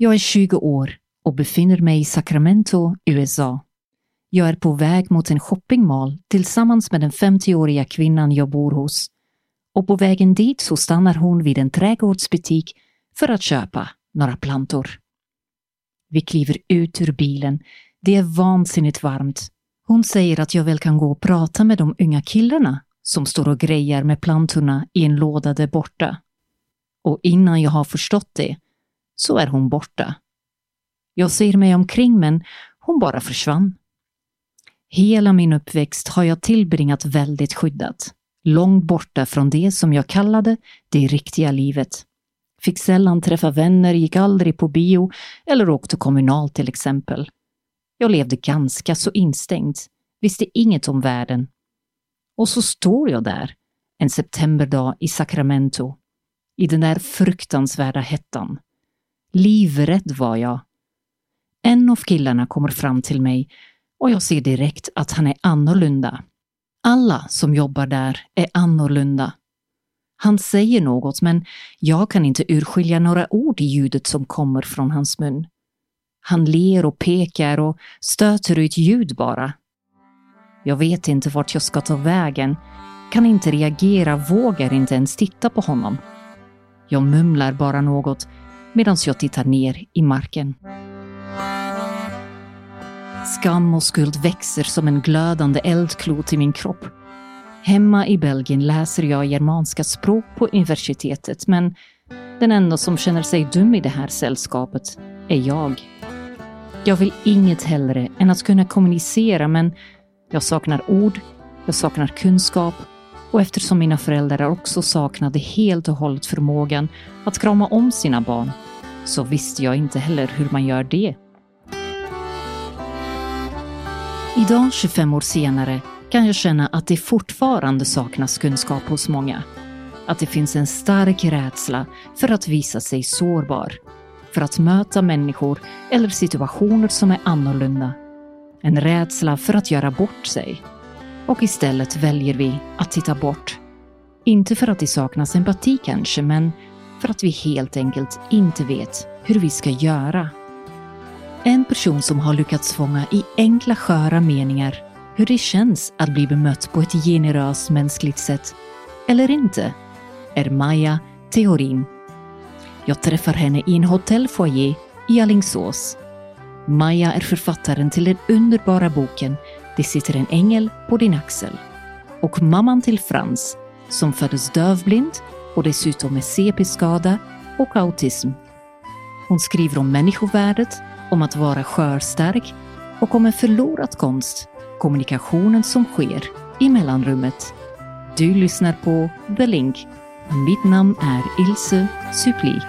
Jag är 20 år och befinner mig i Sacramento, USA. Jag är på väg mot en shoppingmall tillsammans med den 50-åriga kvinnan jag bor hos. Och på vägen dit så stannar hon vid en trädgårdsbutik för att köpa några plantor. Vi kliver ut ur bilen. Det är vansinnigt varmt. Hon säger att jag väl kan gå och prata med de unga killarna som står och grejar med plantorna i en låda där borta. Och innan jag har förstått det så är hon borta. Jag ser mig omkring men hon bara försvann. Hela min uppväxt har jag tillbringat väldigt skyddat. Långt borta från det som jag kallade det riktiga livet. Fick sällan träffa vänner, gick aldrig på bio eller åkte kommunalt till exempel. Jag levde ganska så instängd, visste inget om världen. Och så står jag där, en septemberdag i Sacramento, i den där fruktansvärda hettan. Livrädd var jag. En av killarna kommer fram till mig och jag ser direkt att han är annorlunda. Alla som jobbar där är annorlunda. Han säger något men jag kan inte urskilja några ord i ljudet som kommer från hans mun. Han ler och pekar och stöter ut ljud bara. Jag vet inte vart jag ska ta vägen, kan inte reagera, vågar inte ens titta på honom. Jag mumlar bara något medan jag tittar ner i marken. Skam och skuld växer som en glödande eldklot i min kropp. Hemma i Belgien läser jag germanska språk på universitetet, men den enda som känner sig dum i det här sällskapet är jag. Jag vill inget hellre än att kunna kommunicera, men jag saknar ord, jag saknar kunskap och eftersom mina föräldrar också saknade helt och hållet förmågan att krama om sina barn så visste jag inte heller hur man gör det. Idag, 25 år senare, kan jag känna att det fortfarande saknas kunskap hos många. Att det finns en stark rädsla för att visa sig sårbar. För att möta människor eller situationer som är annorlunda. En rädsla för att göra bort sig. Och istället väljer vi att titta bort. Inte för att det saknas empati kanske, men för att vi helt enkelt inte vet hur vi ska göra. En person som har lyckats fånga i enkla sköra meningar hur det känns att bli bemött på ett generöst mänskligt sätt, eller inte, är Maja Theorin. Jag träffar henne i en hotellfoyer i Alingsås. Maja är författaren till den underbara boken Det sitter en ängel på din axel och mamman till Frans som föddes dövblind och dessutom med CP-skada och autism. Hon skriver om människovärdet, om att vara skörstark och om en förlorad konst kommunikationen som sker i mellanrummet. Du lyssnar på The Link. Mitt namn är Ilse Supli.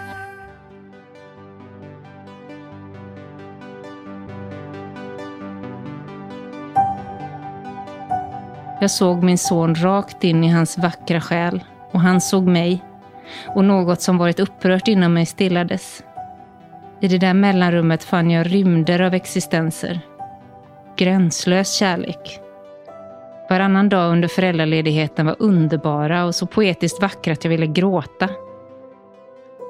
Jag såg min son rakt in i hans vackra själ och han såg mig och något som varit upprört inom mig stillades. I det där mellanrummet fann jag rymder av existenser gränslös kärlek. Varannan dag under föräldraledigheten var underbara och så poetiskt vackra att jag ville gråta.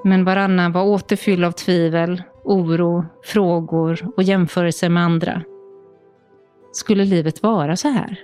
Men varannan var återfylld av tvivel, oro, frågor och jämförelser med andra. Skulle livet vara så här?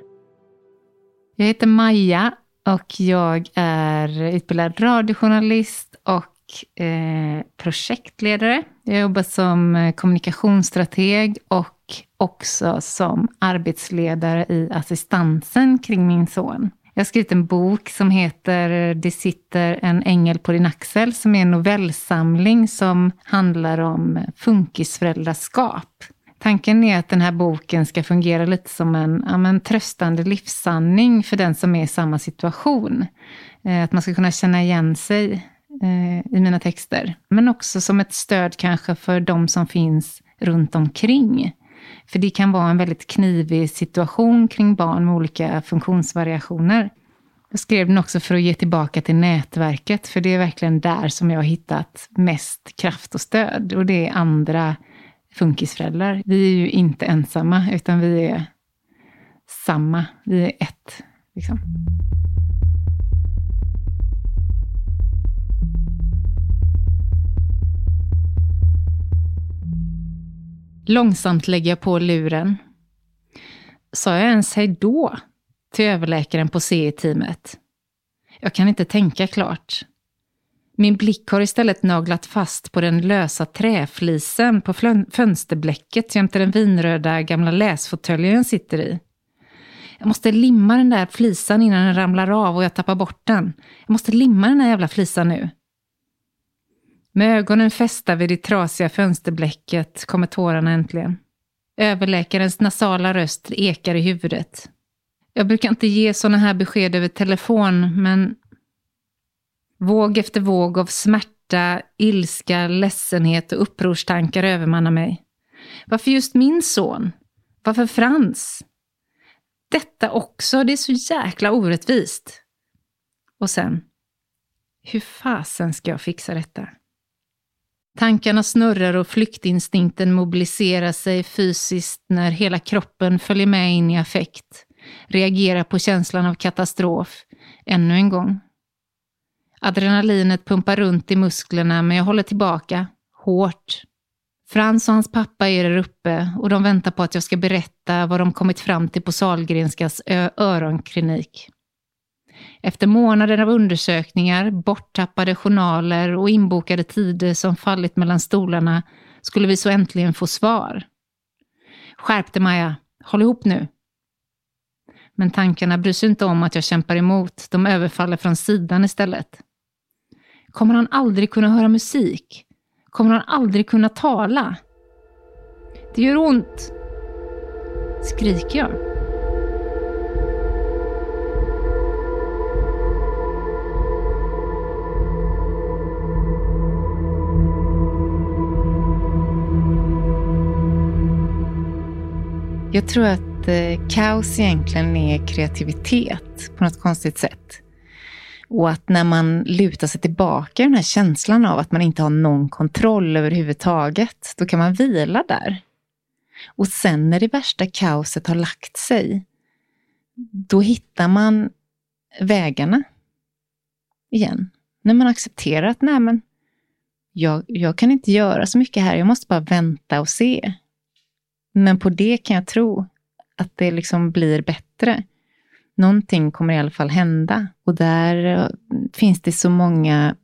Jag heter Maja och jag är utbildad radiojournalist och eh, projektledare. Jag jobbar som eh, kommunikationsstrateg och också som arbetsledare i assistansen kring min son. Jag har skrivit en bok som heter eh, Det sitter en ängel på din axel, som är en novellsamling som handlar om eh, funkisföräldraskap. Tanken är att den här boken ska fungera lite som en ja, men, tröstande livssanning för den som är i samma situation. Eh, att man ska kunna känna igen sig eh, i mina texter. Men också som ett stöd kanske för de som finns runt omkring. För det kan vara en väldigt knivig situation kring barn med olika funktionsvariationer. Jag skrev den också för att ge tillbaka till nätverket, för det är verkligen där som jag har hittat mest kraft och stöd. Och det är andra funkisföräldrar. Vi är ju inte ensamma, utan vi är samma. Vi är ett. Liksom. Långsamt lägger jag på luren. Sa jag ens hej då till överläkaren på CE-teamet? Jag kan inte tänka klart. Min blick har istället naglat fast på den lösa träflisen på fönsterblecket jämte den vinröda gamla läsfåtöljen jag sitter i. Jag måste limma den där flisan innan den ramlar av och jag tappar bort den. Jag måste limma den där jävla flisan nu. Med ögonen fästa vid det trasiga fönsterblecket kommer tårarna äntligen. Överläkarens nasala röst ekar i huvudet. Jag brukar inte ge sådana här besked över telefon, men... Våg efter våg av smärta, ilska, ledsenhet och upprorstankar övermannar mig. Varför just min son? Varför Frans? Detta också, det är så jäkla orättvist. Och sen, hur fasen ska jag fixa detta? Tankarna snurrar och flyktinstinkten mobiliserar sig fysiskt när hela kroppen följer med in i affekt, reagerar på känslan av katastrof, ännu en gång. Adrenalinet pumpar runt i musklerna men jag håller tillbaka, hårt. Frans och hans pappa är där uppe och de väntar på att jag ska berätta vad de kommit fram till på Salgrenskas öronklinik. Efter månader av undersökningar, borttappade journaler och inbokade tider som fallit mellan stolarna skulle vi så äntligen få svar. Skärp dig Maja, håll ihop nu. Men tankarna bryr sig inte om att jag kämpar emot, de överfaller från sidan istället. Kommer han aldrig kunna höra musik? Kommer han aldrig kunna tala? Det gör ont! Skriker jag? Jag tror att eh, kaos egentligen är kreativitet på något konstigt sätt. Och att när man lutar sig tillbaka i den här känslan av att man inte har någon kontroll överhuvudtaget, då kan man vila där. Och sen när det värsta kaoset har lagt sig, då hittar man vägarna igen. När man accepterar att nej men, jag, jag kan inte göra så mycket här, jag måste bara vänta och se. Men på det kan jag tro att det liksom blir bättre. Någonting kommer i alla fall hända. Och där eh, finns det så många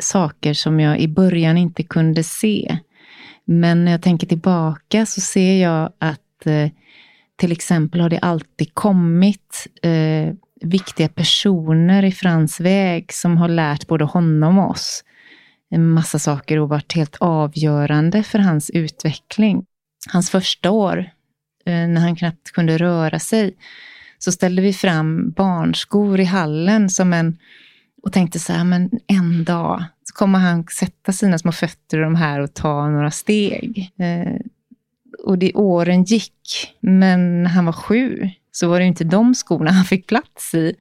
saker som jag i början inte kunde se. Men när jag tänker tillbaka så ser jag att eh, till exempel har det alltid kommit eh, viktiga personer i Frans väg som har lärt både honom och oss en massa saker och varit helt avgörande för hans utveckling hans första år, eh, när han knappt kunde röra sig, så ställde vi fram barnskor i hallen som en, och tänkte så här, men en dag så kommer han sätta sina små fötter i de här och ta några steg. Eh, och det, åren gick, men när han var sju så var det inte de skorna han fick plats i.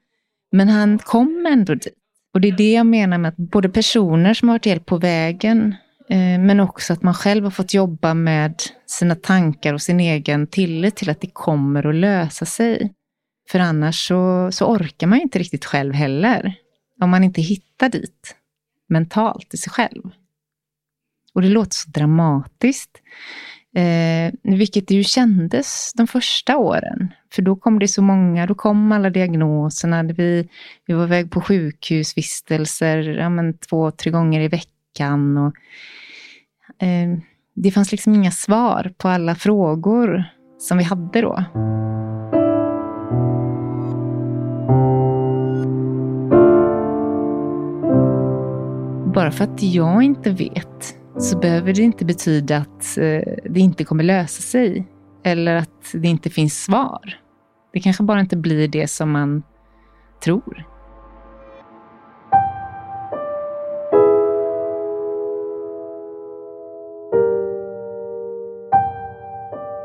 Men han kom ändå dit. Och det är det jag menar med att både personer som har varit hjälp på vägen Eh, men också att man själv har fått jobba med sina tankar och sin egen tillit till att det kommer att lösa sig. För annars så, så orkar man inte riktigt själv heller. Om man inte hittar dit mentalt i sig själv. Och det låter så dramatiskt. Eh, vilket det ju kändes de första åren. För då kom det så många, då kom alla diagnoserna. Vi, vi var väg på sjukhusvistelser ja, men två, tre gånger i veckan. Och eh, det fanns liksom inga svar på alla frågor som vi hade då. Bara för att jag inte vet så behöver det inte betyda att eh, det inte kommer lösa sig. Eller att det inte finns svar. Det kanske bara inte blir det som man tror.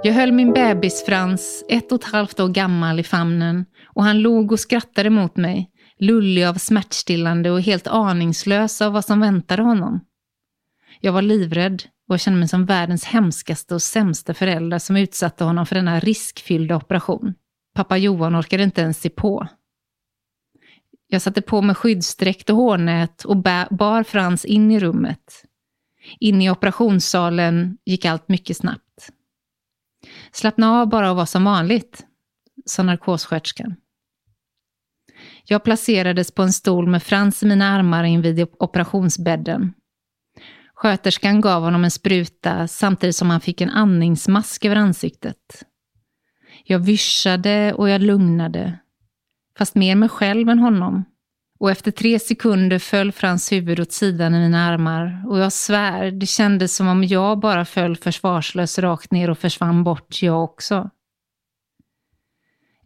Jag höll min bebis Frans, ett och ett halvt år gammal, i famnen och han log och skrattade mot mig, lullig av smärtstillande och helt aningslös av vad som väntade honom. Jag var livrädd och jag kände mig som världens hemskaste och sämsta förälder som utsatte honom för denna riskfyllda operation. Pappa Johan orkade inte ens se på. Jag satte på mig skyddsdräkt och hårnät och bar Frans in i rummet. In i operationssalen gick allt mycket snabbt. Slappna av bara och var som vanligt, sa narkossköterskan. Jag placerades på en stol med Frans i mina armar invid operationsbädden. Sköterskan gav honom en spruta samtidigt som han fick en andningsmask över ansiktet. Jag vyschade och jag lugnade, fast mer mig själv än honom. Och efter tre sekunder föll Frans huvud åt sidan i mina armar och jag svär, det kändes som om jag bara föll försvarslös rakt ner och försvann bort jag också.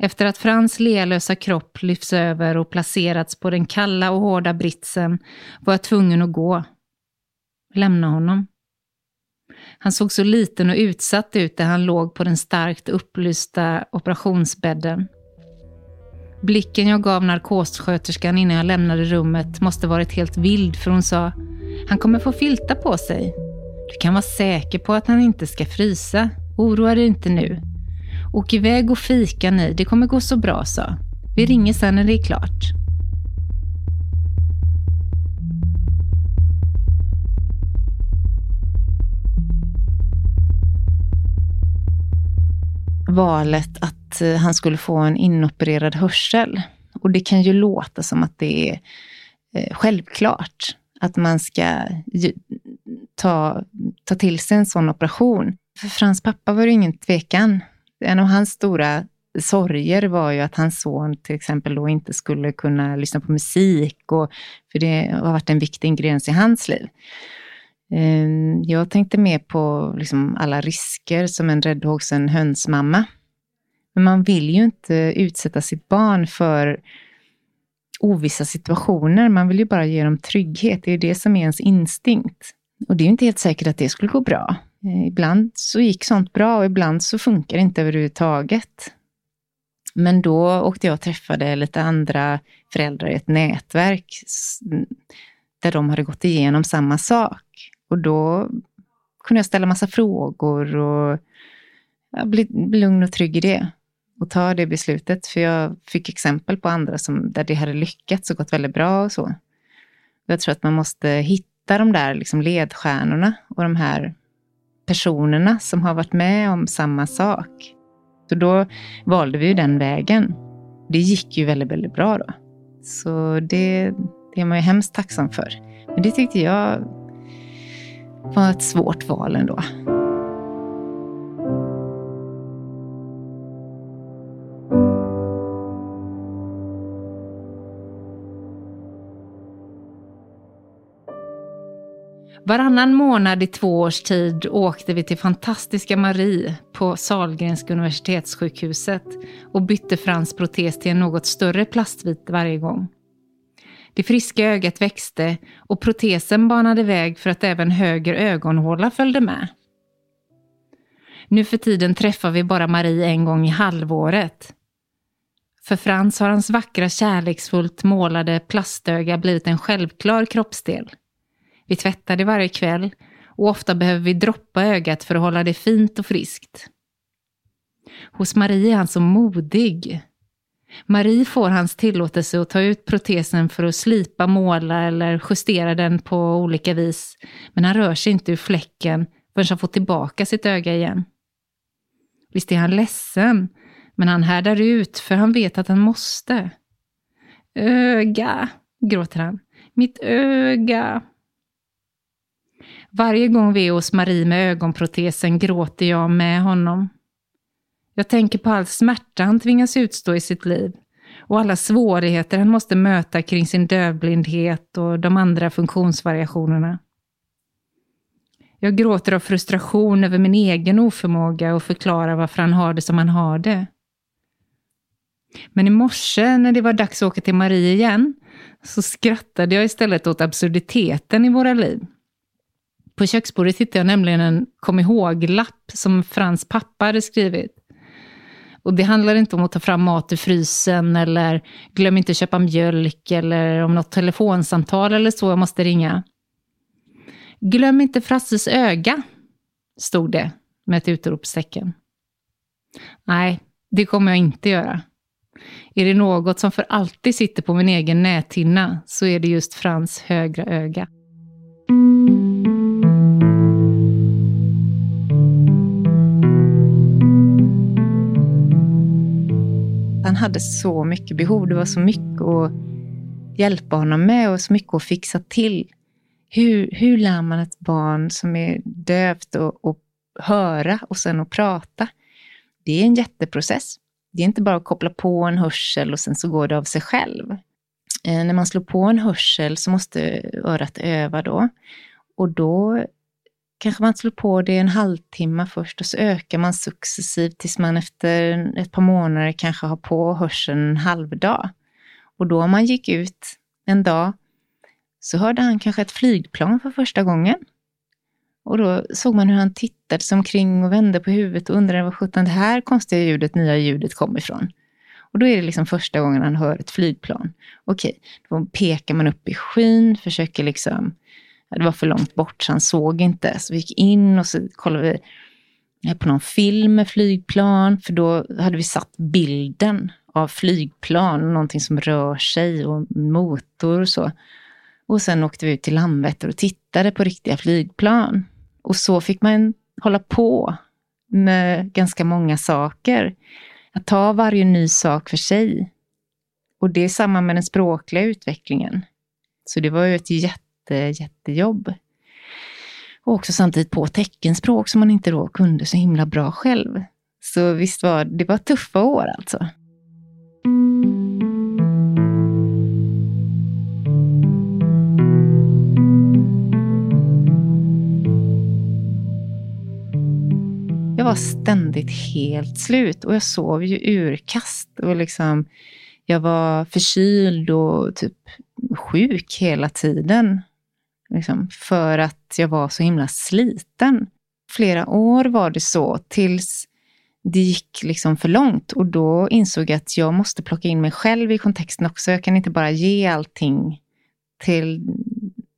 Efter att Frans lealösa kropp lyfts över och placerats på den kalla och hårda britsen var jag tvungen att gå. Lämna honom. Han såg så liten och utsatt ut där han låg på den starkt upplysta operationsbädden. Blicken jag gav narkossköterskan innan jag lämnade rummet måste varit helt vild för hon sa Han kommer få filta på sig. Du kan vara säker på att han inte ska frysa. Oroa dig inte nu. Åk iväg och fika ni, det kommer gå så bra, sa. Vi ringer sen när det är klart. Valet att eh, han skulle få en inopererad hörsel. Och det kan ju låta som att det är eh, självklart att man ska ta, ta till sig en sån operation. För Frans pappa var det ingen tvekan en av hans stora sorger var ju att hans son till exempel då inte skulle kunna lyssna på musik, och, för det har varit en viktig ingrediens i hans liv. Ehm, jag tänkte mer på liksom alla risker som en räddhågsen hönsmamma. Men man vill ju inte utsätta sitt barn för ovissa situationer. Man vill ju bara ge dem trygghet. Det är det som är ens instinkt. Och det är ju inte helt säkert att det skulle gå bra. Eh, ibland så gick sånt bra och ibland så funkar det inte överhuvudtaget. Men då åkte jag och träffade lite andra föräldrar i ett nätverk där de hade gått igenom samma sak. Och då kunde jag ställa massa frågor och bli, bli lugn och trygg i det. Och ta det beslutet, för jag fick exempel på andra som, där det hade lyckats och gått väldigt bra och så. Jag tror att man måste hitta de där liksom ledstjärnorna och de här personerna som har varit med om samma sak. Så då valde vi ju den vägen. Det gick ju väldigt, väldigt bra då. Så det, det är man ju hemskt tacksam för. Men det tyckte jag var ett svårt val ändå. Varannan månad i två års tid åkte vi till fantastiska Marie på Salgrenska universitetssjukhuset och bytte Frans protes till en något större plastvit varje gång. Det friska ögat växte och protesen banade väg för att även höger ögonhåla följde med. Nu för tiden träffar vi bara Marie en gång i halvåret. För Frans har hans vackra kärleksfullt målade plastöga blivit en självklar kroppsdel. Vi tvättar det varje kväll och ofta behöver vi droppa ögat för att hålla det fint och friskt. Hos Marie är han så modig. Marie får hans tillåtelse att ta ut protesen för att slipa, måla eller justera den på olika vis. Men han rör sig inte ur fläcken förrän han får tillbaka sitt öga igen. Visst är han ledsen, men han härdar ut för han vet att han måste. Öga, gråter han. Mitt öga. Varje gång vi är hos Marie med ögonprotesen gråter jag med honom. Jag tänker på all smärta han tvingas utstå i sitt liv och alla svårigheter han måste möta kring sin dövblindhet och de andra funktionsvariationerna. Jag gråter av frustration över min egen oförmåga att förklara varför han har det som han har det. Men i morse när det var dags att åka till Marie igen så skrattade jag istället åt absurditeten i våra liv. På köksbordet hittade jag nämligen en kom ihåg-lapp som Frans pappa hade skrivit. Och det handlar inte om att ta fram mat ur frysen eller glöm inte köpa mjölk eller om något telefonsamtal eller så jag måste ringa. Glöm inte Frasses öga, stod det med ett utropstecken. Nej, det kommer jag inte göra. Är det något som för alltid sitter på min egen näthinna så är det just Frans högra öga. Hade så mycket behov. Det var så mycket att hjälpa honom med och så mycket att fixa till. Hur, hur lär man ett barn som är dövt att höra och sen att prata? Det är en jätteprocess. Det är inte bara att koppla på en hörsel och sen så går det av sig själv. Eh, när man slår på en hörsel så måste örat öva då. Och då kanske man slår på det en halvtimme först och så ökar man successivt tills man efter ett par månader kanske har på hörseln en halvdag. Och då om man gick ut en dag så hörde han kanske ett flygplan för första gången. Och då såg man hur han tittade sig omkring och vände på huvudet och undrade var sjutton det här konstiga ljudet, nya ljudet kom ifrån. Och då är det liksom första gången han hör ett flygplan. Okej, då pekar man upp i skyn, försöker liksom, det var för långt bort så han såg inte. Så vi gick in och så kollade vi eh, på någon film med flygplan, för då hade vi satt bilden av flygplan, någonting som rör sig och motor och så. Och sen åkte vi ut till Landvetter och tittade på riktiga flygplan. Och så fick man hålla på med ganska många saker. Att ta varje ny sak för sig. Och det är samma med den språkliga utvecklingen. Så det var ju ett jätte, Eh, jättejobb. Och också samtidigt på teckenspråk som man inte då kunde så himla bra själv. Så visst var det var tuffa år alltså. Jag var ständigt helt slut och jag sov ju urkast. Och liksom, jag var förkyld och typ sjuk hela tiden. Liksom, för att jag var så himla sliten. Flera år var det så tills det gick liksom för långt och då insåg jag att jag måste plocka in mig själv i kontexten också. Jag kan inte bara ge allting till,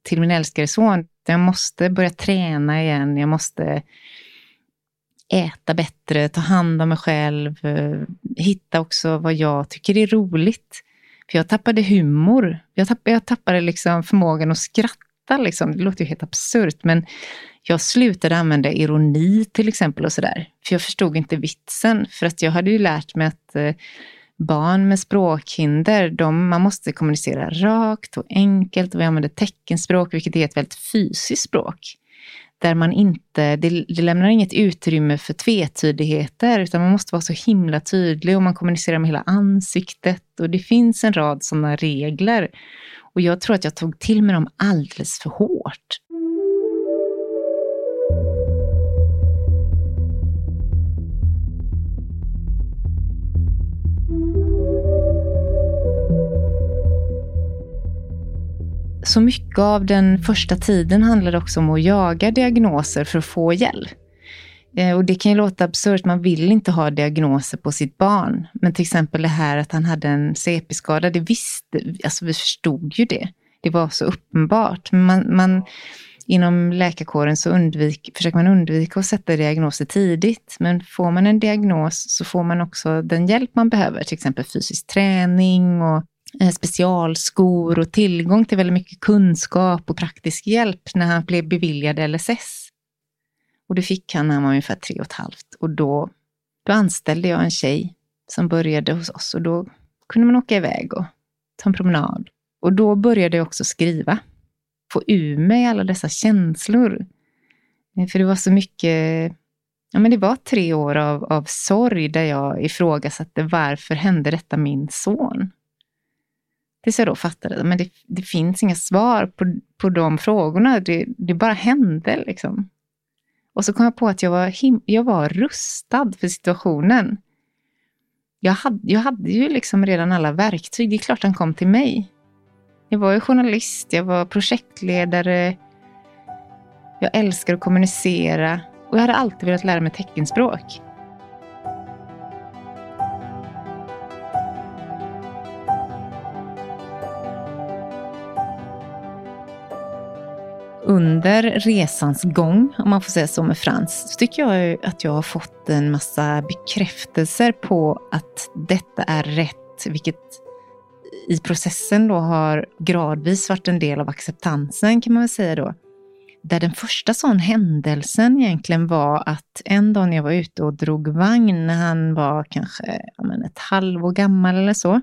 till min älskade son. Jag måste börja träna igen. Jag måste äta bättre, ta hand om mig själv, eh, hitta också vad jag tycker är roligt. För jag tappade humor. Jag tappade, jag tappade liksom förmågan att skratta. Liksom. Det låter ju helt absurt, men jag slutade använda ironi till exempel och sådär. För jag förstod inte vitsen. För att jag hade ju lärt mig att eh, barn med språkhinder, de, man måste kommunicera rakt och enkelt och vi använder teckenspråk, vilket är ett väldigt fysiskt språk där man inte, det, det, lämnar inget utrymme för tvetydigheter, utan man måste vara så himla tydlig och man kommunicerar med hela ansiktet och det finns en rad sådana regler. Och jag tror att jag tog till mig dem alldeles för hårt. Så mycket av den första tiden handlade också om att jaga diagnoser för att få hjälp. Eh, och det kan ju låta absurt, man vill inte ha diagnoser på sitt barn. Men till exempel det här att han hade en CP-skada, det visste, alltså vi förstod ju det. Det var så uppenbart. Man, man, inom läkarkåren så undvik, försöker man undvika att sätta diagnoser tidigt. Men får man en diagnos så får man också den hjälp man behöver, till exempel fysisk träning och eh, specialskor och tillgång till väldigt mycket kunskap och praktisk hjälp när han blev beviljad LSS. Och det fick han när han var ungefär tre och ett halvt. Och då, då anställde jag en tjej som började hos oss och då kunde man åka iväg och ta en promenad. Och då började jag också skriva. Få ur mig alla dessa känslor. Eh, för det var så mycket, ja men det var tre år av, av sorg där jag ifrågasatte varför hände detta min son? Tills jag då fattade att det, det finns inga svar på, på de frågorna. Det, det bara hände liksom. Och så kom jag på att jag var, him- jag var rustad för situationen. Jag hade, jag hade ju liksom redan alla verktyg. Det är klart han kom till mig. Jag var ju journalist, jag var projektledare. Jag älskar att kommunicera och jag hade alltid velat lära mig teckenspråk. Under resans gång, om man får säga så med Frans, så tycker jag att jag har fått en massa bekräftelser på att detta är rätt, vilket i processen då har gradvis varit en del av acceptansen kan man väl säga då. där den första sån händelsen egentligen var att en dag när jag var ute och drog vagn, när han var kanske men, ett halvår gammal eller så,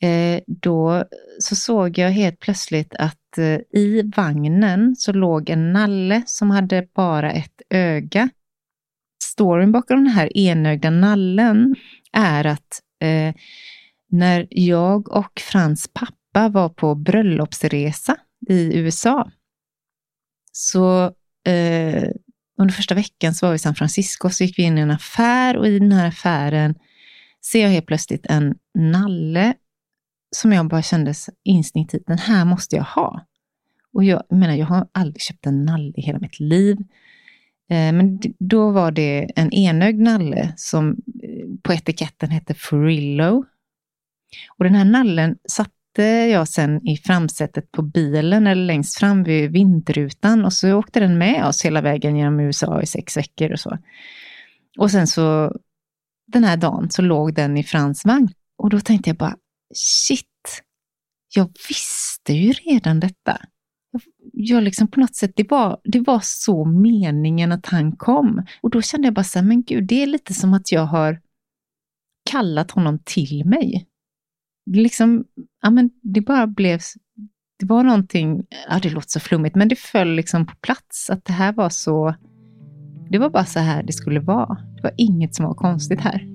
eh, då så såg jag helt plötsligt att Eh, i vagnen så låg en nalle som hade bara ett öga. Storyn bakom den här enögda nallen är att eh, när jag och Frans pappa var på bröllopsresa i USA så eh, under första veckan så var vi i San Francisco, så gick vi in i en affär och i den här affären ser jag helt plötsligt en nalle som jag bara kände instinktivt, den här måste jag ha. Och jag, jag menar, jag har aldrig köpt en nalle i hela mitt liv. Eh, men då var det en enögd nalle som eh, på etiketten hette Furillo. Och den här nallen satte jag sen i framsätet på bilen eller längst fram vid vindrutan och så åkte den med oss hela vägen genom USA i sex veckor och så. Och sen så den här dagen så låg den i Frans vagn och då tänkte jag bara shit, jag visste ju redan detta. Jag liksom på något sätt, det var, det var så meningen att han kom. Och då kände jag bara så här, men gud, det är lite som att jag har kallat honom till mig liksom, ja men det bara blev, det var någonting, ja det låter så flummigt, men det föll liksom på plats att det här var så, det var bara så här det skulle vara. Det var inget som var konstigt här.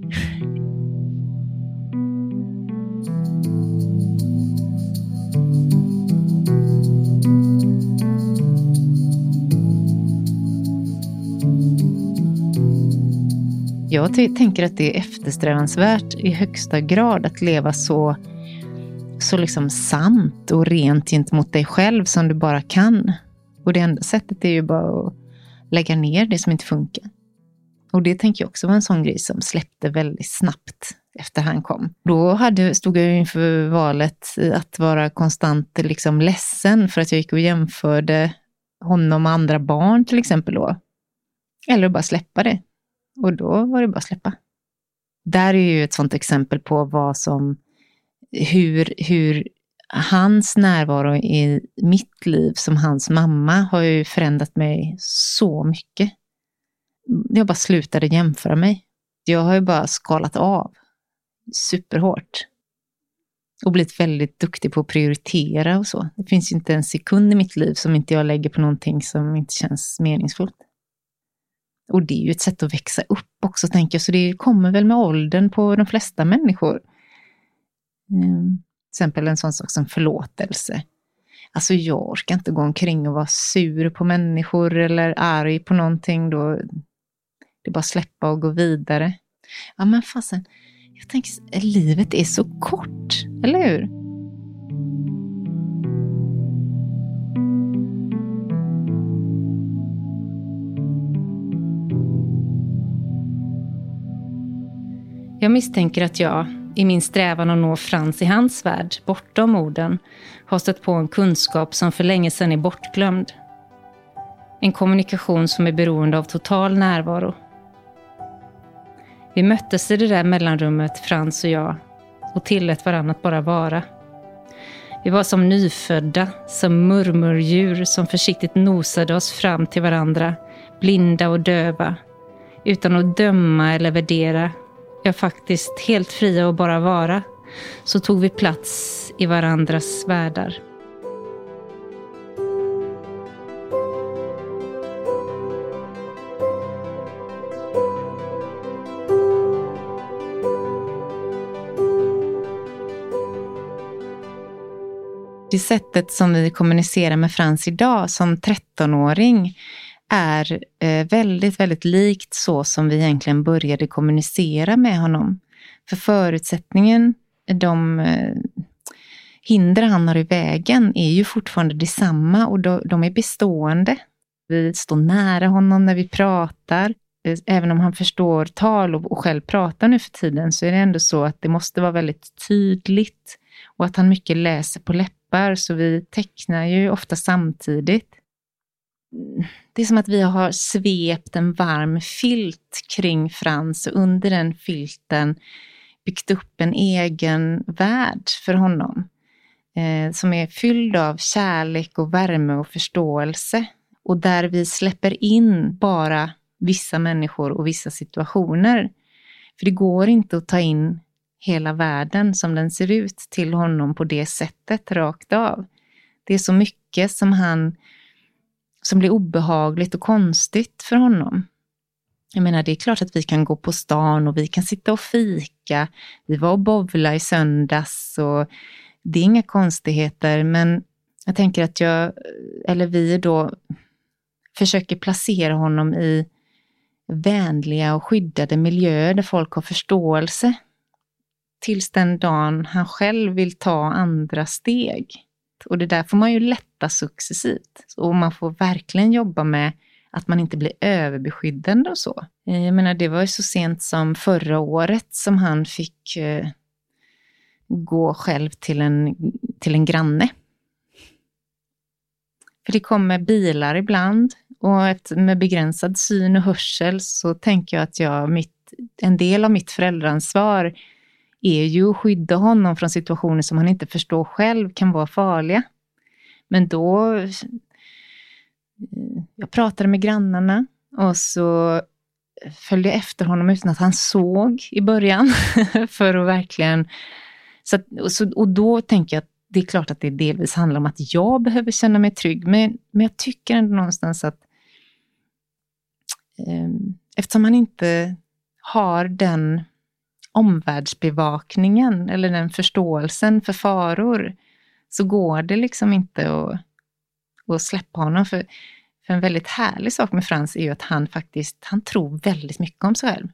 Jag tänker att det är eftersträvansvärt i högsta grad att leva så, så liksom sant och rent gentemot dig själv som du bara kan. Och det enda sättet är ju bara att lägga ner det som inte funkar. Och det tänker jag också var en sån grej som släppte väldigt snabbt efter han kom. Då hade, stod jag inför valet att vara konstant liksom ledsen för att jag gick och jämförde honom med andra barn till exempel då. Eller att bara släppa det. Och då var det bara att släppa. Där är ju ett sånt exempel på vad som, hur, hur hans närvaro i mitt liv som hans mamma har ju förändrat mig så mycket. Jag bara slutade jämföra mig. Jag har ju bara skalat av superhårt. Och blivit väldigt duktig på att prioritera och så. Det finns ju inte en sekund i mitt liv som inte jag lägger på någonting som inte känns meningsfullt. Och det är ju ett sätt att växa upp också, tänker jag, så det kommer väl med åldern på de flesta människor. Mm. Till exempel en sån sak som förlåtelse. Alltså jag orkar inte gå omkring och vara sur på människor eller arg på någonting. Då det är bara att släppa och gå vidare. Ja men fasen, jag tänker, livet är så kort, eller hur? Jag misstänker att jag, i min strävan att nå Frans i hans värld, bortom orden, har stött på en kunskap som för länge sedan är bortglömd. En kommunikation som är beroende av total närvaro. Vi möttes i det där mellanrummet, Frans och jag, och tillät varandra att bara vara. Vi var som nyfödda, som murmurdjur som försiktigt nosade oss fram till varandra, blinda och döva, utan att döma eller värdera ja, faktiskt helt fria att bara vara, så tog vi plats i varandras världar. Det sättet som vi kommunicerar med Frans idag som 13-åring är eh, väldigt, väldigt likt så som vi egentligen började kommunicera med honom. För förutsättningen, de eh, hinder han har i vägen är ju fortfarande detsamma och de är bestående. Vi står nära honom när vi pratar. Eh, även om han förstår tal och själv pratar nu för tiden så är det ändå så att det måste vara väldigt tydligt och att han mycket läser på läppar så vi tecknar ju ofta samtidigt det är som att vi har svept en varm filt kring Frans och under den filten byggt upp en egen värld för honom. eh, som är fylld av kärlek och värme och förståelse. Och där vi släpper in bara vissa människor och vissa situationer. För det går inte att ta in hela världen som den ser ut till honom på det sättet rakt av. Det är så mycket som han som blir obehagligt och konstigt för honom. Jag menar, det är klart att vi kan gå på stan och vi kan sitta och fika. Vi var och bovla i söndags och det är inga konstigheter, men jag tänker att jag, eller vi då, försöker placera honom i vänliga och skyddade miljöer där folk har förståelse. Tills den dagen han själv vill ta andra steg. Och det där får man ju lätta successivt. Och man får verkligen jobba med att man inte blir överbeskyddande och så. Eh, jag menar, det var ju så sent som förra året som han fick eh, gå själv till en, till en granne. För det kommer bilar ibland och ett, med begränsad syn och hörsel så tänker jag att jag, mitt, en del av mitt föräldraansvar är ju att skydda honom från situationer som han inte förstår själv kan vara farliga. Men då... Jag pratade med grannarna och så följde jag efter honom utan att han såg i början. för att verkligen... Så, så, och då tänker jag att det är klart att det delvis handlar om att jag behöver känna mig trygg, men, men jag tycker ändå någonstans att eh, eftersom han inte har den omvärldsbevakningen eller den förståelsen för faror så går det liksom inte att, att släppa honom. För, för en väldigt härlig sak med Frans är ju att han faktiskt, han tror väldigt mycket om sig själv.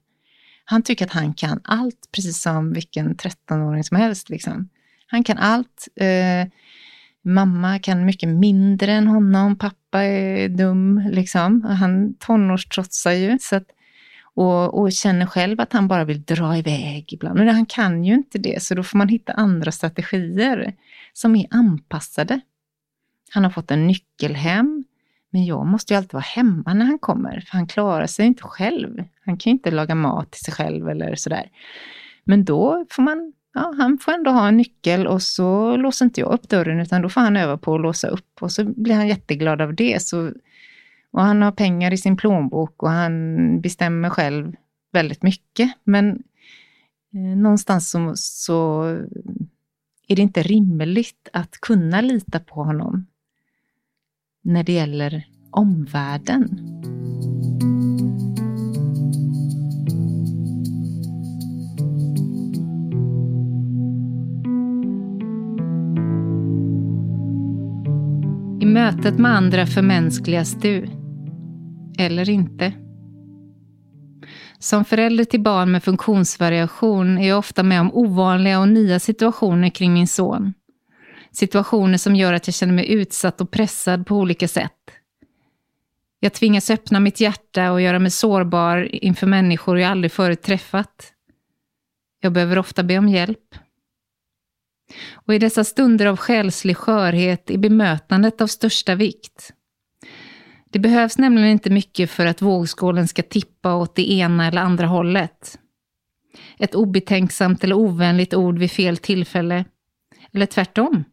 Han tycker att han kan allt, precis som vilken 13-åring som helst. Liksom. Han kan allt. Eh, mamma kan mycket mindre än honom, pappa är dum, liksom. Han tonårstrotsar ju. Så att och, och, känner själv att han bara vill dra iväg ibland. Men han kan ju inte det, så då får man hitta andra strategier som är anpassade. Han har fått en nyckel hem, men jag måste ju alltid vara hemma när han kommer, för han klarar sig inte själv. Han kan ju inte laga mat till sig själv eller sådär. Men då får man, ja, han får ändå ha en nyckel och så låser inte jag upp dörren, utan då får han öva på att låsa upp och så blir han jätteglad av det. Så och han har pengar i sin plånbok och han bestämmer själv väldigt mycket. Men eh, någonstans så, så är det inte rimligt att kunna lita på honom när det gäller omvärlden. I mötet med andra förmänskligas du eller inte. Som förälder till barn med funktionsvariation är jag ofta med om ovanliga och nya situationer kring min son. Situationer som gör att jag känner mig utsatt och pressad på olika sätt. Jag tvingas öppna mitt hjärta och göra mig sårbar inför människor jag aldrig förut träffat. Jag behöver ofta be om hjälp. Och i dessa stunder av själslig skörhet är bemötandet av största vikt. Det behövs nämligen inte mycket för att vågskålen ska tippa åt det ena eller andra hållet. Ett obetänksamt eller ovänligt ord vid fel tillfälle. Eller tvärtom.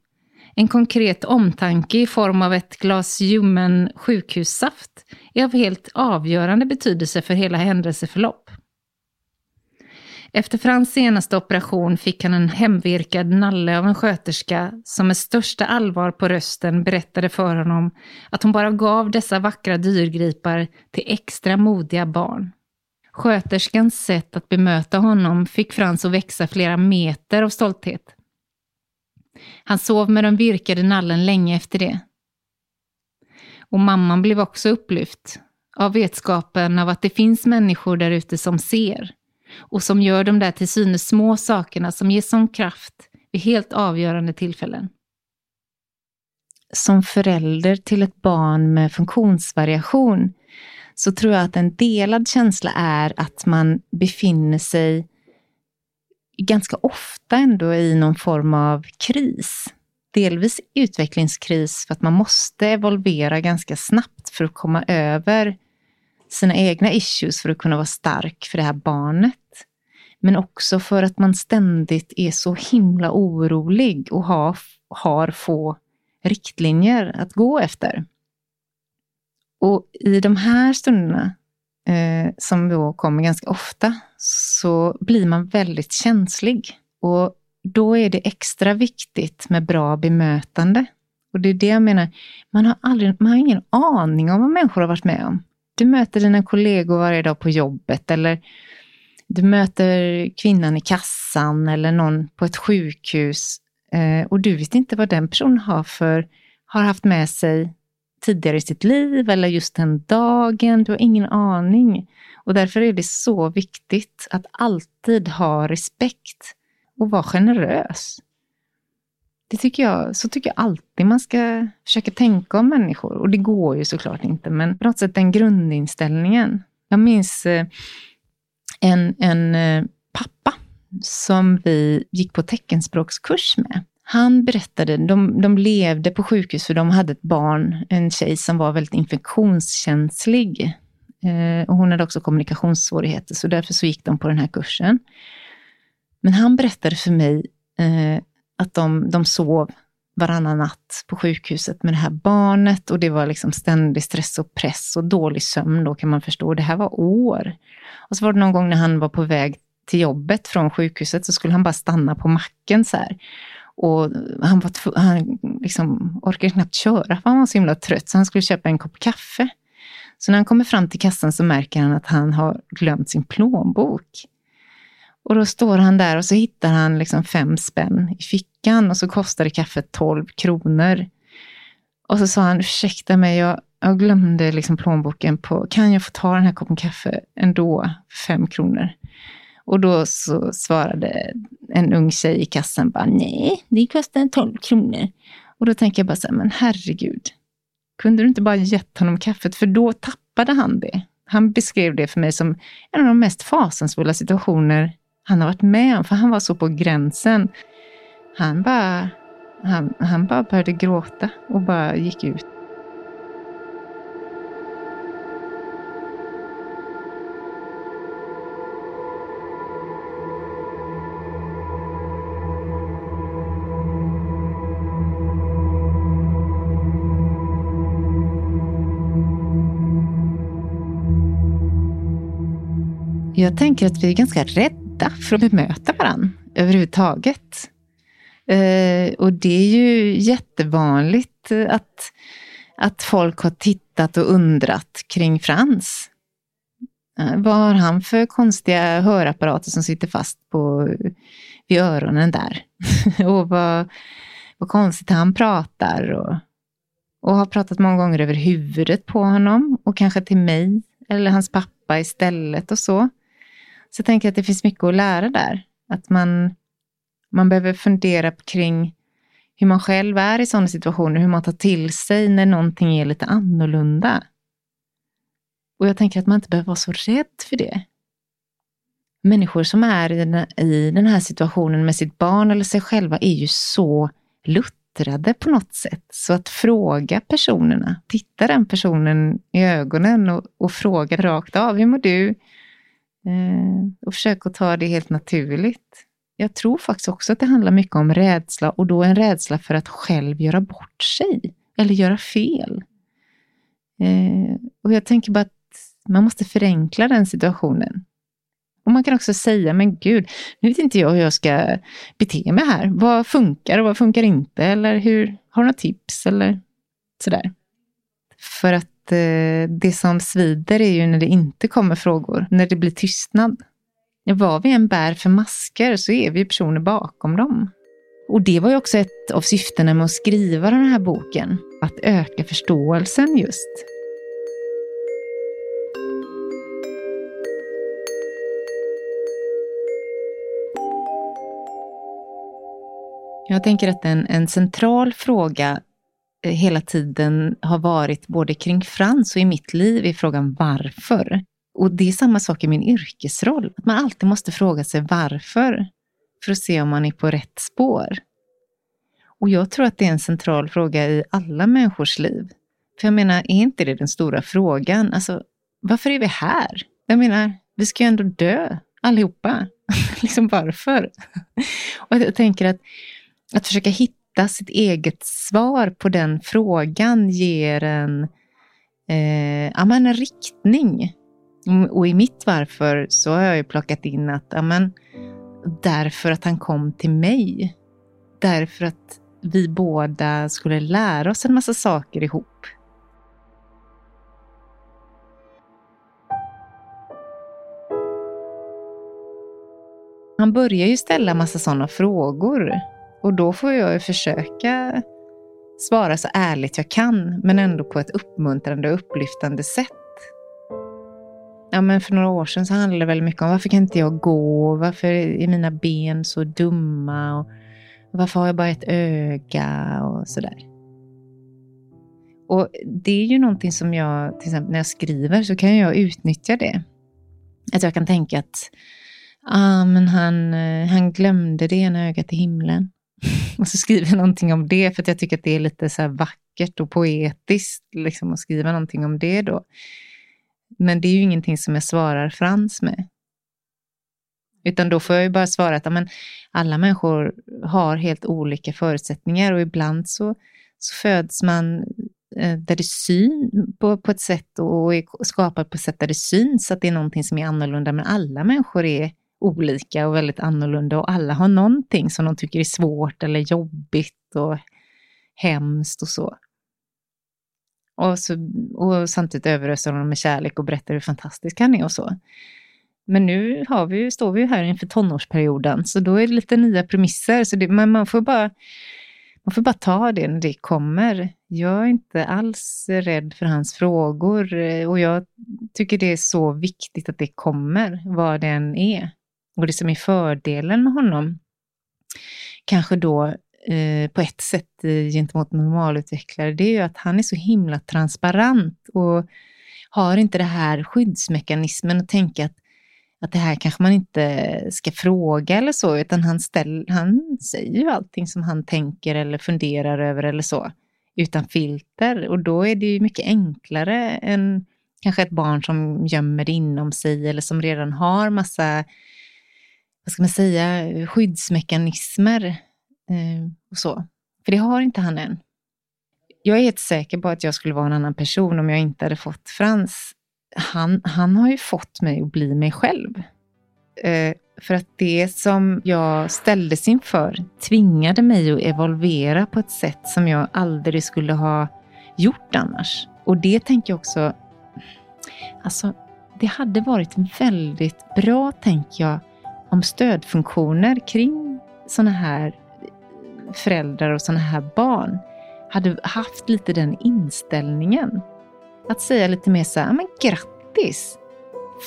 En konkret omtanke i form av ett glas ljummen sjukhussaft är av helt avgörande betydelse för hela händelseförlopp. Efter Frans senaste operation fick han en hemvirkad nalle av en sköterska som med största allvar på rösten berättade för honom att hon bara gav dessa vackra dyrgripar till extra modiga barn. Sköterskans sätt att bemöta honom fick Frans att växa flera meter av stolthet. Han sov med den virkade nallen länge efter det. Och mamman blev också upplyft av vetskapen av att det finns människor där ute som ser och som gör de där till synes små sakerna som ger sån kraft vid helt avgörande tillfällen. Som förälder till ett barn med funktionsvariation så tror jag att en delad känsla är att man befinner sig ganska ofta ändå i någon form av kris. Delvis utvecklingskris för att man måste evolvera ganska snabbt för att komma över sina egna issues för att kunna vara stark för det här barnet. Men också för att man ständigt är så himla orolig och har har få riktlinjer att gå efter. Och i de här stunderna, eh, som då kommer ganska ofta, så blir man väldigt känslig. Och då är det extra viktigt med bra bemötande. Och det är det jag menar, man har, aldrig, man har ingen aning om vad människor har varit med om. Du möter dina kollegor varje dag på jobbet eller du möter kvinnan i kassan eller någon på ett sjukhus eh, och du vet inte vad den personen har för, har haft med sig tidigare i sitt liv eller just den dagen. Du har ingen aning. Och därför är det så viktigt att alltid ha respekt och vara generös. Det tycker jag, så tycker jag alltid man ska försöka tänka om människor. Och det går ju såklart inte, men på något sätt den grundinställningen. Jag minns eh, en, en eh, pappa som vi gick på teckenspråkskurs med. Han berättade, de, de levde på sjukhus för de hade ett barn, en tjej som var väldigt infektionskänslig. Eh, och hon hade också kommunikationssvårigheter, så därför så gick de på den här kursen. Men han berättade för mig eh, att de, de sov varannan natt på sjukhuset med det här barnet och det var liksom ständig stress och press och dålig sömn då kan man förstå. Det här var år. Och så var det någon gång när han var på väg till jobbet från sjukhuset så skulle han bara stanna på macken så här. Och han, var han liksom orkade knappt köra för han var så himla trött så han skulle köpa en kopp kaffe. Så när han kommer fram till kassan så märker han att han har glömt sin plånbok. Och då står han där och så hittar han liksom fem spänn i fickan och så kostade kaffet 12 kronor. Och så sa han, ursäkta mig, jag, jag glömde liksom plånboken på, kan jag få ta den här koppen kaffe ändå för fem kronor? Och då så svarade en ung tjej i kassan bara, nej, det kostar 12 kronor. Och då tänker jag bara så här, men herregud, kunde du inte bara gett honom kaffet? För då tappade han det. Han beskrev det för mig som en av de mest fasansfulla situationer han har varit med om, för han var så på gränsen. Han bara, han, han bara började gråta och bara gick ut. Jag tänker att vi är ganska rädda rädda för att bemöta varandra överhuvudtaget. Eh, och det är ju jättevanligt eh, att, att folk har tittat och undrat kring Frans. Eh, vad har han för konstiga hörapparater som sitter fast på, vid öronen där? och vad, vad konstigt han pratar. Och, och har pratat många gånger över huvudet på honom och kanske till mig eller hans pappa istället och så. Så jag tänker att det finns mycket att lära där. Att man, man behöver fundera kring hur man själv är i sådana situationer, hur man tar till sig när någonting är lite annorlunda. Och jag tänker att man inte behöver vara så rädd för det. Människor som är i den här situationen med sitt barn eller sig själva är ju så luttrade på något sätt. Så att fråga personerna, titta den personen i ögonen och, och fråga rakt av, hur mår du? Eh, och försök att ta det helt naturligt. Jag tror faktiskt också att det handlar mycket om rädsla och då en rädsla för att själv göra bort sig eller göra fel. Eh, och jag tänker bara att man måste förenkla den situationen. Och man kan också säga, men gud, nu vet inte jag hur jag ska bete mig här. Vad funkar och vad funkar inte? Eller hur, har du några tips eller sådär? För att eh, det som svider är ju när det inte kommer frågor, när det blir tystnad. Vad vi än bär för masker så är vi personer bakom dem. Och det var ju också ett av syftena med att skriva den här boken, att öka förståelsen just. Jag tänker att en, en central fråga Eh, hela tiden har varit både kring Frans och i mitt liv i frågan varför. Och det är samma sak i min yrkesroll. Att man alltid måste fråga sig varför. För att se om man är på rätt spår. Och jag tror att det är en central fråga i alla människors liv. För jag menar, är inte det den stora frågan? Alltså, varför är vi här? Jag menar, vi ska ju ändå dö allihopa. liksom varför? och jag tänker att, att försöka hitta hitta sitt eget svar på den frågan ger en, eh, ja, men en riktning. Och i mitt varför så har jag ju plockat in att ja, men, därför att han kom till mig. Därför att vi båda skulle lära oss en massa saker ihop. Han börjar ju ställa massa sådana frågor och då får jag ju försöka svara så ärligt jag kan, men ändå på ett uppmuntrande och upplyftande sätt. Ja, men för några år sedan så handlade det väldigt mycket om varför kan inte jag gå? Varför är mina ben så dumma? Och varför har jag bara ett öga? Och sådär. Och det är ju någonting som jag, till exempel när jag skriver, så kan jag utnyttja det. Att jag kan tänka att ah, men han, eh, han glömde det ena ögat i himlen. och så skriver jag någonting om det för att jag tycker att det är lite så vackert och poetiskt liksom, att skriva någonting om det då. Men det är ju ingenting som jag svarar Frans med. Utan då får jag ju bara svara att amen, alla människor har helt olika förutsättningar och ibland så, så föds man eh, där det syns på, på ett sätt och är skapad på ett sätt där det syns att det är någonting som är annorlunda. Men alla människor är olika och väldigt annorlunda och alla har någonting som de tycker är svårt eller jobbigt och hemskt och så. Och, så, och samtidigt överöser de med kärlek och berättar hur fantastisk han är och så. Men nu har vi, står vi här inför tonårsperioden, så då är det lite nya premisser. Så det, men man får, bara, man får bara ta det när det kommer. Jag är inte alls rädd för hans frågor och jag tycker det är så viktigt att det kommer, vad det än är. Och det som är fördelen med honom, kanske då eh, på ett sätt eh, gentemot normalutvecklare, det är ju att han är så himla transparent och har inte det här skyddsmekanismen att tänka att, att det här kanske man inte ska fråga eller så, utan han, ställ, han säger ju allting som han tänker eller funderar över eller så, utan filter. Och då är det ju mycket enklare än kanske ett barn som gömmer det inom sig eller som redan har massa vad ska man säga, skyddsmekanismer eh, och så. För det har inte han än. Jag är helt säker på att jag skulle vara en annan person om jag inte hade fått Frans. Han, han har ju fått mig att bli mig själv. Eh, för att det som jag ställdes inför tvingade mig att evolvera på ett sätt som jag aldrig skulle ha gjort annars. Och det tänker jag också, alltså det hade varit väldigt bra, tänker jag, om stödfunktioner kring sådana här föräldrar och sådana här barn hade haft lite den inställningen. Att säga lite mer så här, men grattis!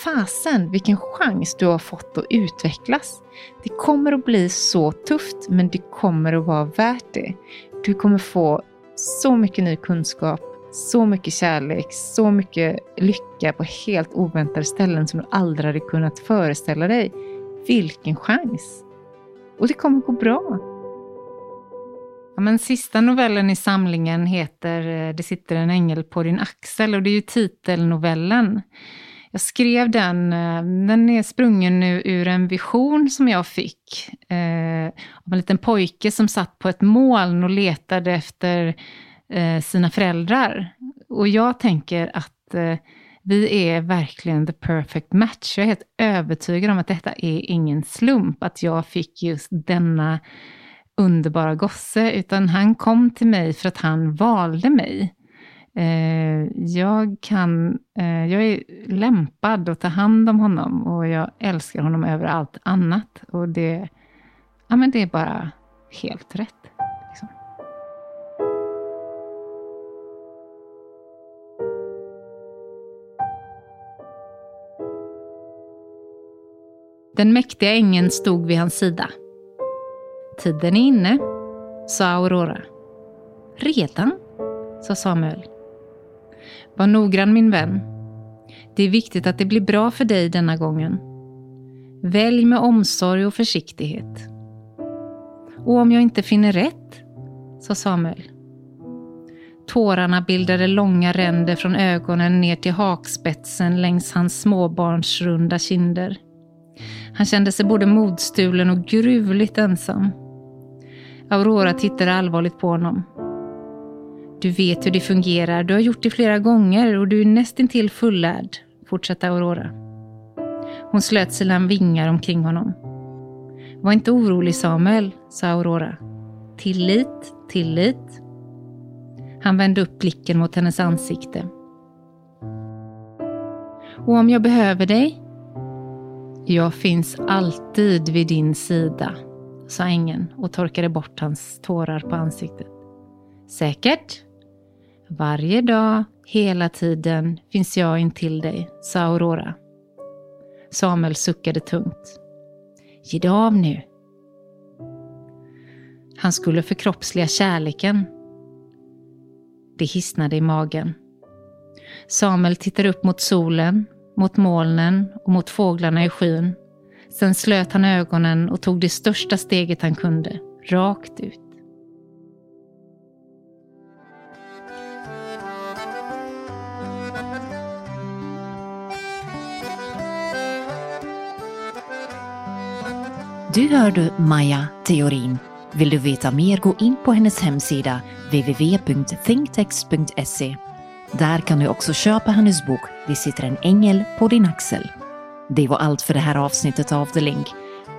Fasen vilken chans du har fått att utvecklas. Det kommer att bli så tufft, men det kommer att vara värt det. Du kommer få så mycket ny kunskap, så mycket kärlek, så mycket lycka på helt oväntade ställen som du aldrig hade kunnat föreställa dig. Vilken chans! Och det kommer gå bra. Ja, men sista novellen i samlingen heter eh, Det sitter en ängel på din axel och det är ju titelnovellen. Jag skrev den, eh, den är sprungen nu ur en vision som jag fick eh, av en liten pojke som satt på ett moln och letade efter eh, sina föräldrar. Och jag tänker att eh, vi är verkligen the perfect match. Jag är helt övertygad om att detta är ingen slump, att jag fick just denna underbara gosse, utan han kom till mig för att han valde mig. Eh, jag, kan, eh, jag är lämpad att ta hand om honom och jag älskar honom över allt annat. Och det, ja, men det är bara helt rätt. Den mäktiga ängeln stod vid hans sida. Tiden är inne, sa Aurora. Redan? sa Samuel. Var noggrann min vän. Det är viktigt att det blir bra för dig denna gången. Välj med omsorg och försiktighet. Och om jag inte finner rätt? sa Samuel. Tårarna bildade långa ränder från ögonen ner till hakspetsen längs hans småbarnsrunda kinder. Han kände sig både modstulen och gruvligt ensam. Aurora tittade allvarligt på honom. Du vet hur det fungerar, du har gjort det flera gånger och du är nästintill fullärd, fortsatte Aurora. Hon slöt sina vingar omkring honom. Var inte orolig Samuel, sa Aurora. Tillit, tillit. Han vände upp blicken mot hennes ansikte. Och om jag behöver dig? Jag finns alltid vid din sida, sa ängeln och torkade bort hans tårar på ansiktet. Säkert? Varje dag, hela tiden finns jag intill dig, sa Aurora. Samuel suckade tungt. Ge dig av nu. Han skulle förkroppsliga kärleken. Det hisnade i magen. Samuel tittar upp mot solen, mot molnen och mot fåglarna i skyn. Sen slöt han ögonen och tog det största steget han kunde, rakt ut. Du hörde Maja Theorin. Vill du veta mer gå in på hennes hemsida www.thinktext.se. Där kan du också köpa hennes bok Det sitter en ängel på din axel. Det var allt för det här avsnittet av The Link.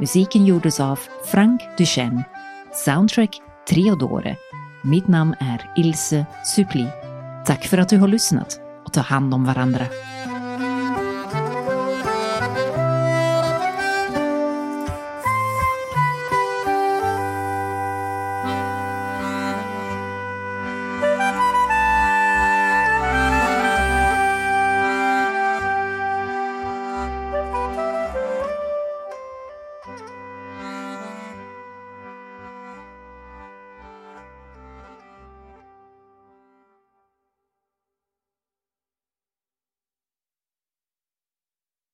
Musiken gjordes av Frank Duchenne. Soundtrack Treodore. Mitt namn är Ilse Supli. Tack för att du har lyssnat och ta hand om varandra.